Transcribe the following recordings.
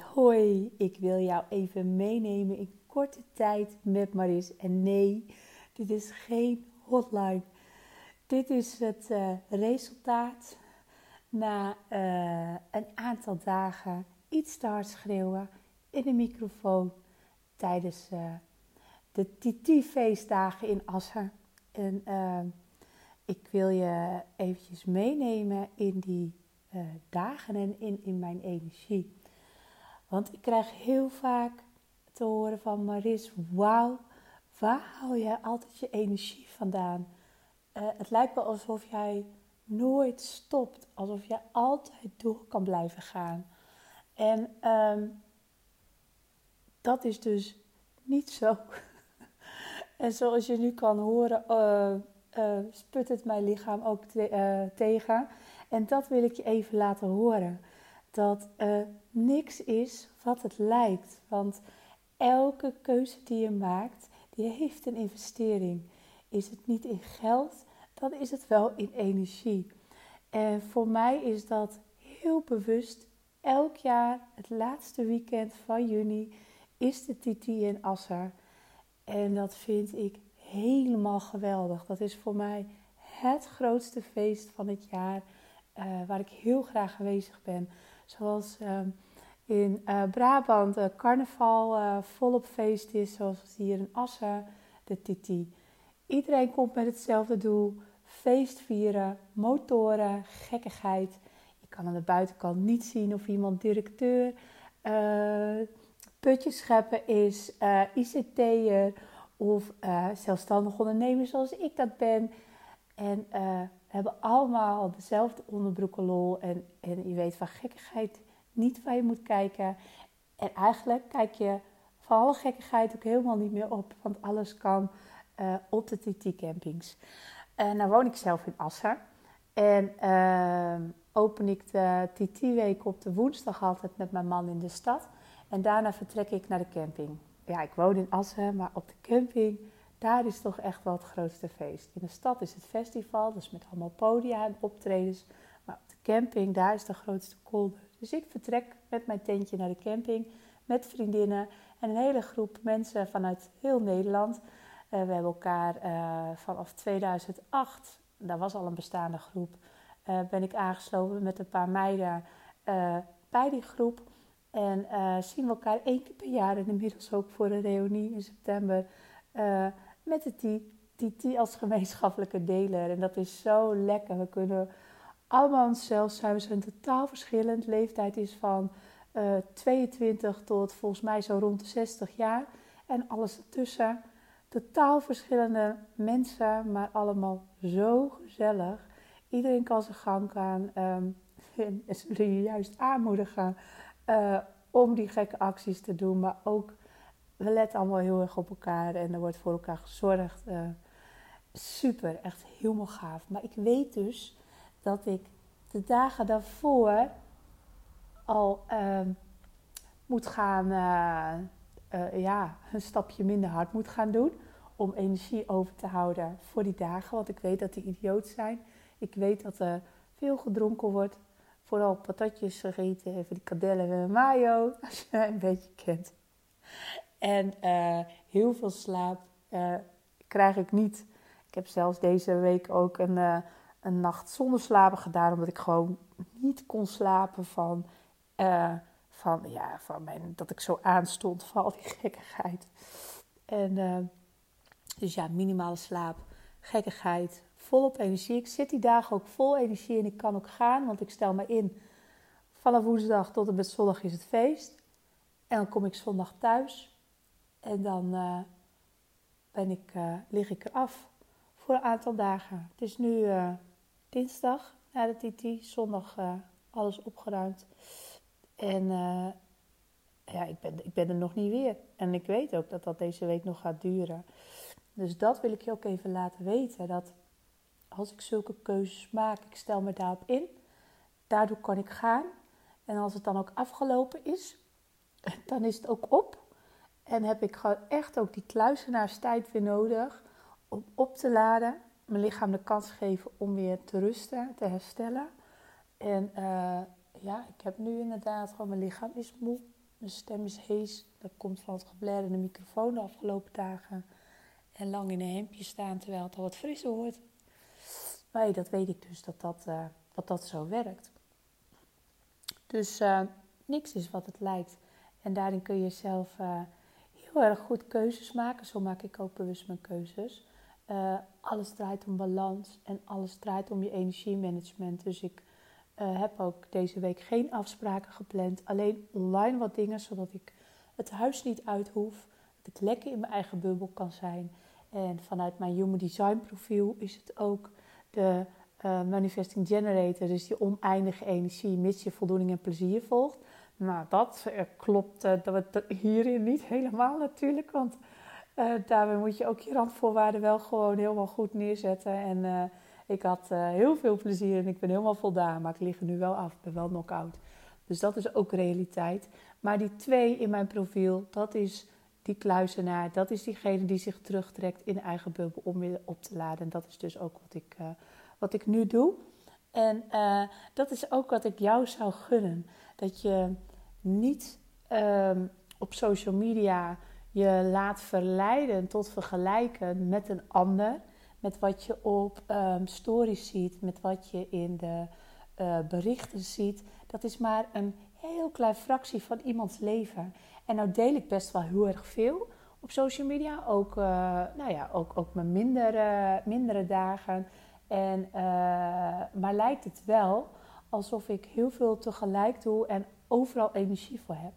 Hoi. Ik wil jou even meenemen in korte tijd met Maris. En nee, dit is geen hotline. Dit is het uh, resultaat na uh, een aantal dagen iets te hard schreeuwen in de microfoon tijdens uh, de TT-feestdagen in Assen. En ik wil je eventjes meenemen in die dagen en in, in mijn energie. Want ik krijg heel vaak te horen van Maris, wauw, waar haal jij altijd je energie vandaan? Uh, het lijkt wel alsof jij nooit stopt, alsof jij altijd door kan blijven gaan. En um, dat is dus niet zo. en zoals je nu kan horen, uh, sput het mijn lichaam ook te tegen. En dat wil ik je even laten horen dat uh, niks is wat het lijkt. Want elke keuze die je maakt, die heeft een investering. Is het niet in geld, dan is het wel in energie. En voor mij is dat heel bewust. Elk jaar, het laatste weekend van juni, is de TT in Asser. En dat vind ik helemaal geweldig. Dat is voor mij het grootste feest van het jaar, uh, waar ik heel graag aanwezig ben. Zoals ehm, in uh, Brabant uh, carnaval uh, volop feest is, zoals hier in Assen de Titi. Iedereen komt met hetzelfde doel: feest vieren, motoren, gekkigheid. Je kan aan de buitenkant niet zien of iemand directeur, putjes scheppen is, ICT'er of zelfstandig ondernemer zoals ik dat ben. En hebben allemaal dezelfde onderbroeken lol. En, en je weet van gekkigheid niet waar je moet kijken. En eigenlijk kijk je van alle gekkigheid ook helemaal niet meer op. Want alles kan uh, op de TT-campings. Uh, nou woon ik zelf in Assen. En uh, open ik de TT-week op de woensdag altijd met mijn man in de stad. En daarna vertrek ik naar de camping. Ja, ik woon in Assen, maar op de camping daar is toch echt wel het grootste feest. In de stad is het festival, dus met allemaal podia en optredens. Maar op de camping, daar is de grootste kolder. Dus ik vertrek met mijn tentje naar de camping met vriendinnen en een hele groep mensen vanuit heel Nederland. Uh, we hebben elkaar uh, vanaf 2008, daar was al een bestaande groep, uh, ben ik aangesloten met een paar meiden bij die groep. En zien we elkaar één keer per jaar en inmiddels ook voor een reunie in september met de TT als gemeenschappelijke deler. En dat is zo lekker. We kunnen allemaal onszelf zijn. We zijn totaal verschillend. Leeftijd is van uh, eh, 22 tot volgens mij zo rond de 60 jaar. En alles ertussen. Totaal verschillende mensen, maar allemaal zo gezellig. Iedereen kan zijn gang gaan. Um, en zullen je juist aanmoedigen uh, om die gekke acties te doen. Maar ook we letten allemaal heel erg op elkaar en er wordt voor elkaar gezorgd. Uh, super, echt helemaal gaaf. Maar ik weet dus dat ik de dagen daarvoor al uh, moet gaan, uh, ja, een stapje minder hard moet gaan doen. Om energie over te houden voor die dagen. Want ik weet dat die idioot zijn. Ik weet dat er veel gedronken wordt. Vooral patatjes gegeten, even die kadellen en mayo, als je een beetje kent. En uh, heel veel slaap uh, krijg ik niet. Ik heb zelfs deze week ook een, uh, een nacht zonder slapen gedaan, omdat ik gewoon niet kon slapen van, van, ja, van mijn, dat ik zo aanstond van al die gekkigheid. En dus ja, minimale slaap, gekkigheid, volop energie. Ik zit die dagen ook vol energie en ik kan ook gaan, want ik stel me in. Vanaf woensdag tot en met zondag is het feest. En dan kom ik zondag thuis. En dan uh, ben ik, uh, lig ik eraf voor een aantal dagen. Het is nu uh, dinsdag na de TT, zondag alles opgeruimd. En ja, ik ben, ik ben er nog niet weer. En ik weet ook dat dat deze week nog gaat duren. Dus dat wil ik je ook even laten weten. Dat als ik zulke keuzes maak, ik stel me daarop in. Daardoor kan ik gaan. En als het dan ook afgelopen is, dan is het ook op. En heb ik gewoon echt ook die kluizenaarstijd weer nodig om op te laden. Mijn lichaam de kans geven om weer te rusten, te herstellen. En uh, ja, ik heb nu inderdaad gewoon, mijn lichaam is moe. Mijn stem is hees. Dat komt van het in de microfoon de afgelopen dagen. En lang in een hemdje staan terwijl het al wat frisser wordt. Maar dat weet ik dus dat dat, uh, dat, dat zo werkt. Dus uh, niks is wat het lijkt. En daarin kun je zelf heel erg goed keuzes maken. Zo maak ik ook bewust mijn keuzes. alles draait om balans en alles draait om je energiemanagement. Dus ik heb ook deze week geen afspraken gepland. Alleen online wat dingen, zodat ik het huis niet uit hoef. Dat ik lekker in mijn eigen bubbel kan zijn. En vanuit mijn Human Design profiel is het ook de uh, Manifesting Generator, dus die oneindige energie, mits je voldoening en plezier volgt. Nou, dat uh, klopt uh, dat hierin niet helemaal natuurlijk, want daarbij moet je ook je randvoorwaarden wel gewoon helemaal goed neerzetten. En ik had heel veel plezier en ik ben helemaal voldaan, maar ik lig er nu wel af, ik ben wel knock-out. Dus dat is ook realiteit. Maar die twee in mijn profiel, dat is die kluizenaar, dat is diegene die zich terugtrekt in eigen bubbel om weer op te laden. En dat is dus ook wat ik, uh, wat ik nu doe. En uh, dat is ook wat ik jou zou gunnen. Dat je niet um, op social media je laat verleiden tot vergelijken met een ander. Met wat je op um, stories ziet, met wat je in de uh, berichten ziet. Dat is maar een heel klein fractie van iemands leven. En nou deel ik best wel heel erg veel op social media. Ook, uh, nou ja, ook, ook mijn mindere dagen. En, uh, maar lijkt het wel alsof ik heel veel tegelijk doe en overal energie voor heb.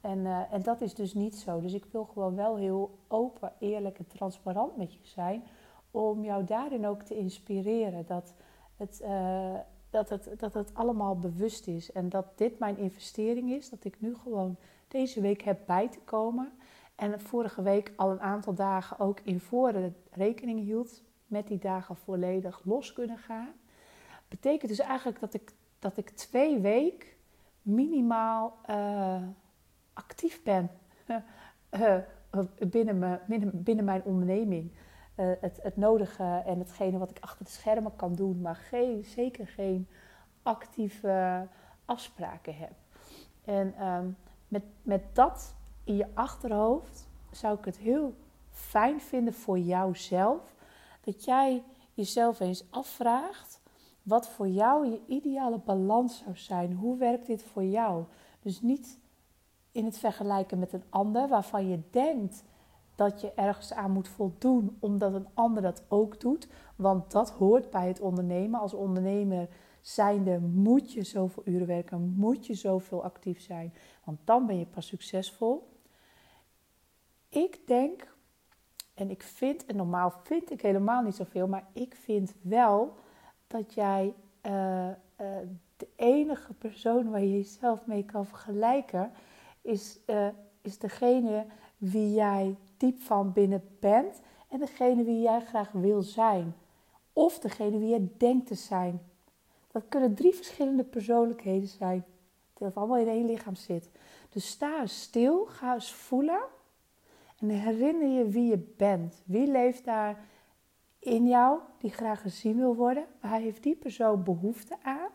En, uh, en dat is dus niet zo. Dus ik wil gewoon wel heel open, eerlijk en transparant met je zijn. Om jou daarin ook te inspireren. Dat het, dat het, dat het allemaal bewust is. En dat dit mijn investering is. Dat ik nu gewoon deze week heb bij te komen. En vorige week al een aantal dagen ook in voren rekening hield met die dagen volledig los kunnen gaan. Betekent dus eigenlijk dat ik, dat ik twee weken minimaal uh, actief ben uh, binnen, binnen, mijn onderneming. Uh, het, het nodige en hetgene wat ik achter de schermen kan doen, maar geen, zeker geen actieve afspraken heb. En um, met, met dat in je achterhoofd zou ik het heel fijn vinden voor jouzelf. Dat jij jezelf eens afvraagt wat voor jou je ideale balans zou zijn. Hoe werkt dit voor jou? Dus niet in het vergelijken met een ander waarvan je denkt dat je ergens aan moet voldoen omdat een ander dat ook doet. Want dat hoort bij het ondernemen. Als ondernemer zijnde moet je zoveel uren werken, moet je zoveel actief zijn, want dan ben je pas succesvol. Ik denk, en ik vind, en normaal vind ik helemaal niet zoveel, maar ik vind wel dat jij uh, uh, de enige persoon waar je jezelf mee kan vergelijken, is, uh, is degene wie jij diep van binnen bent en degene wie jij graag wil zijn. Of degene wie jij denkt te zijn. Dat kunnen drie verschillende persoonlijkheden zijn. Dat allemaal in één lichaam zit. Dus sta eens stil, ga eens voelen. En herinner je wie je bent. Wie leeft daar in jou die graag gezien wil worden? Waar heeft die persoon behoefte aan?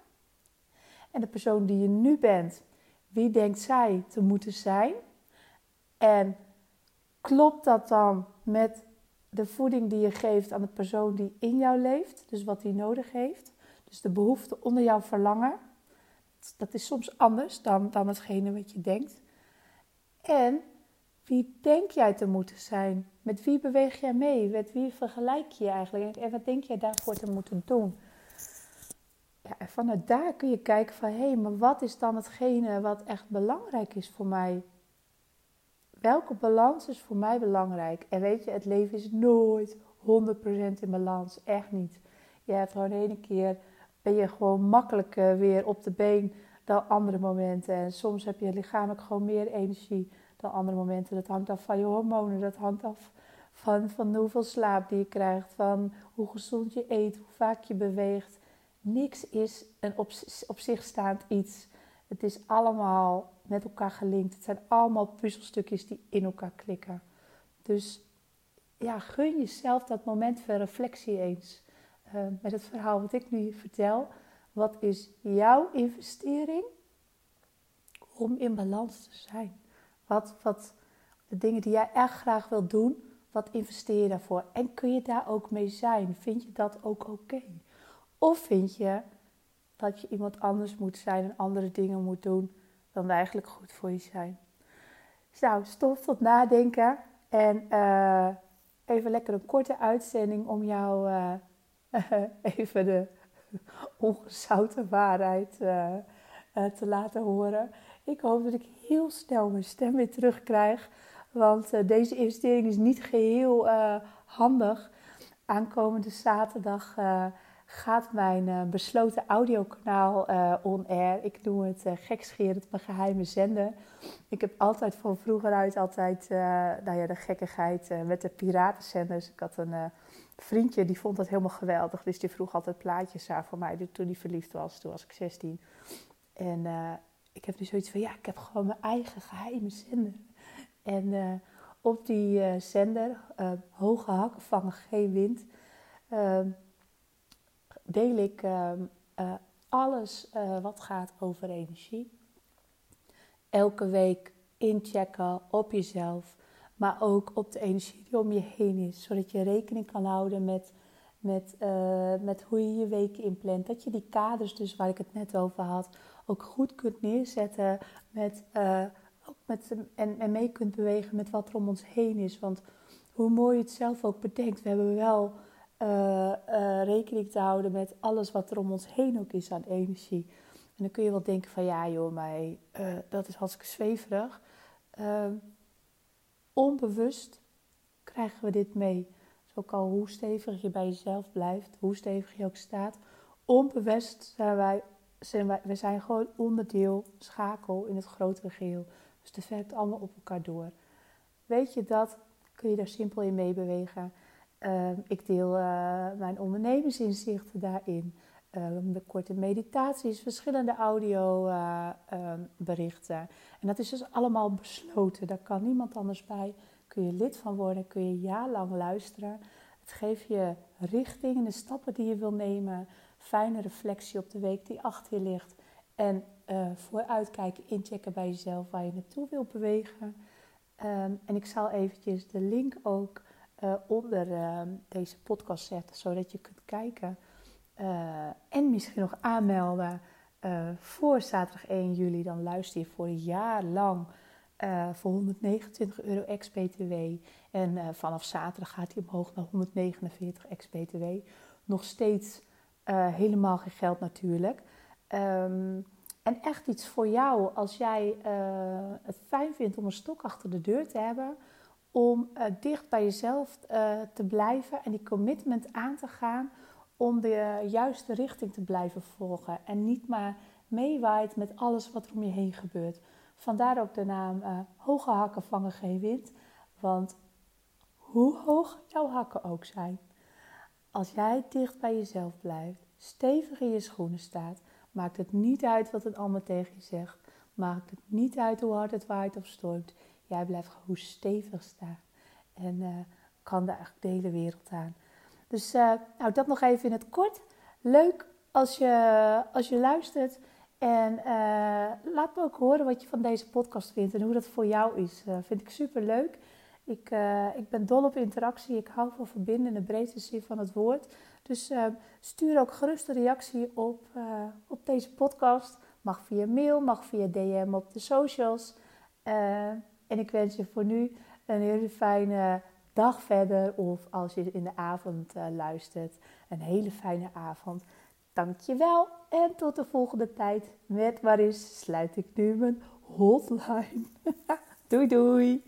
En de persoon die je nu bent, wie denkt zij te moeten zijn? En klopt dat dan met de voeding die je geeft aan de persoon die in jou leeft? Dus wat die nodig heeft? Dus de behoefte onder jouw verlangen, dat is soms anders dan, dan hetgene wat je denkt. En wie denk jij te moeten zijn? Met wie beweeg jij mee? Met wie vergelijk je je eigenlijk? En wat denk jij daarvoor te moeten doen? Ja, en vanuit daar kun je kijken van... hé, hey, maar wat is dan hetgene wat echt belangrijk is voor mij? Welke balans is voor mij belangrijk? En weet je, het leven is nooit 100% in balans. Echt niet. Je hebt gewoon ene keer ben je gewoon makkelijker weer op de been dan andere momenten. En soms heb je lichamelijk gewoon meer energie dan andere momenten. Dat hangt af van je hormonen, dat hangt af van, van hoeveel slaap die je krijgt, van hoe gezond je eet, hoe vaak je beweegt. Niks is een op, op zich staand iets. Het is allemaal met elkaar gelinkt. Het zijn allemaal puzzelstukjes die in elkaar klikken. Dus ja, gun jezelf dat moment van reflectie eens. Uh, met het verhaal wat ik nu vertel. Wat is jouw investering om in balans te zijn? Wat, wat de dingen die jij echt graag wilt doen, wat investeer je daarvoor? En kun je daar ook mee zijn? Vind je dat ook oké? Of vind je dat je iemand anders moet zijn en andere dingen moet doen dan eigenlijk goed voor je zijn? Nou, stop tot nadenken en uh, even lekker een korte uitzending om jou uh, even de ongezouten waarheid uh, te laten horen. Ik hoop dat ik heel snel mijn stem weer terugkrijg. Want uh, deze investering is niet geheel uh, handig. Aankomende zaterdag uh, gaat mijn besloten audiokanaal on-air. Ik noem het uh, gekscherend mijn geheime zender. Ik heb altijd van vroeger uit altijd nou ja, de gekkigheid met de piratenzenders. Ik had een vriendje die vond dat helemaal geweldig. Dus die vroeg altijd plaatjes aan voor mij toen hij verliefd was. Toen was ik 16. En ik heb nu zoiets van, ja, ik heb gewoon mijn eigen geheime zender. En uh, op die uh, zender, uh, hoge hakken vangen geen wind, ehm, deel ik ehm, alles wat gaat over energie. Elke week inchecken op jezelf, maar ook op de energie die om je heen is. Zodat je rekening kan houden met, met, met hoe je je weken inplant. Dat je die kaders, dus waar ik het net over had, ook goed kunt neerzetten met ook met, en, mee kunt bewegen met wat er om ons heen is. Want hoe mooi je het zelf ook bedenkt, we hebben wel uh, uh, rekening te houden met alles wat er om ons heen ook is aan energie. En dan kun je wel denken van ja joh, maar dat is hartstikke zweverig. Ehm, onbewust krijgen we dit mee. Dus ook al hoe stevig je bij jezelf blijft, hoe stevig je ook staat. Onbewust zijn wij we zijn gewoon onderdeel, schakel in het grotere geheel. Dus het werkt allemaal op elkaar door. Weet je dat, kun je daar simpel in meebewegen. Uh, ik deel uh, mijn ondernemersinzichten daarin. Uh, de korte meditaties, verschillende audioberichten. Eh, en dat is dus allemaal besloten. Daar kan niemand anders bij. Kun je lid van worden, kun je jaarlang luisteren. Het geeft je richting en de stappen die je wil nemen. Fijne reflectie op de week die achter je ligt. En uh, vooruitkijken, inchecken bij jezelf waar je naartoe wil bewegen. Um, en ik zal eventjes de link ook uh, onder uh, deze podcast zetten, zodat je kunt kijken. Uh, en misschien nog aanmelden voor zaterdag 1 juli. Dan luister je voor een jaar lang voor 129 euro ex-BTW. En vanaf zaterdag gaat hij omhoog naar 149 ex-BTW. Nog steeds helemaal geen geld natuurlijk. Um, en echt iets voor jou als jij uh, het fijn vindt om een stok achter de deur te hebben. Om uh, dicht bij jezelf te blijven en die commitment aan te gaan. Om de juiste richting te blijven volgen. En niet maar meewaait met alles wat er om je heen gebeurt. Vandaar ook de naam Hoge Hakken vangen geen wind. Want hoe hoog jouw hakken ook zijn. Als jij dicht bij jezelf blijft, stevig in je schoenen staat Maakt het niet uit wat het allemaal tegen je zegt. Maakt het niet uit hoe hard het waait of stormt. Jij blijft hoe stevig staan. En uh, kan daar eigenlijk de hele wereld aan. Dus uh, nou, dat nog even in het kort. Leuk als je, als je luistert. En uh, laat me ook horen wat je van deze podcast vindt en hoe dat voor jou is. vind ik super leuk. Ik, ik ben dol op interactie. Ik hou van verbinden in de breedste zin van het woord. Dus uh, stuur ook gerust een reactie op, uh, op deze podcast. Mag via mail, mag via DM op de socials. Uh, en ik wens je voor nu een hele fijne dag verder. Of als je in de avond luistert, een hele fijne avond. Dankjewel en tot de volgende tijd. Met Maris sluit ik nu mijn hotline. doei doei!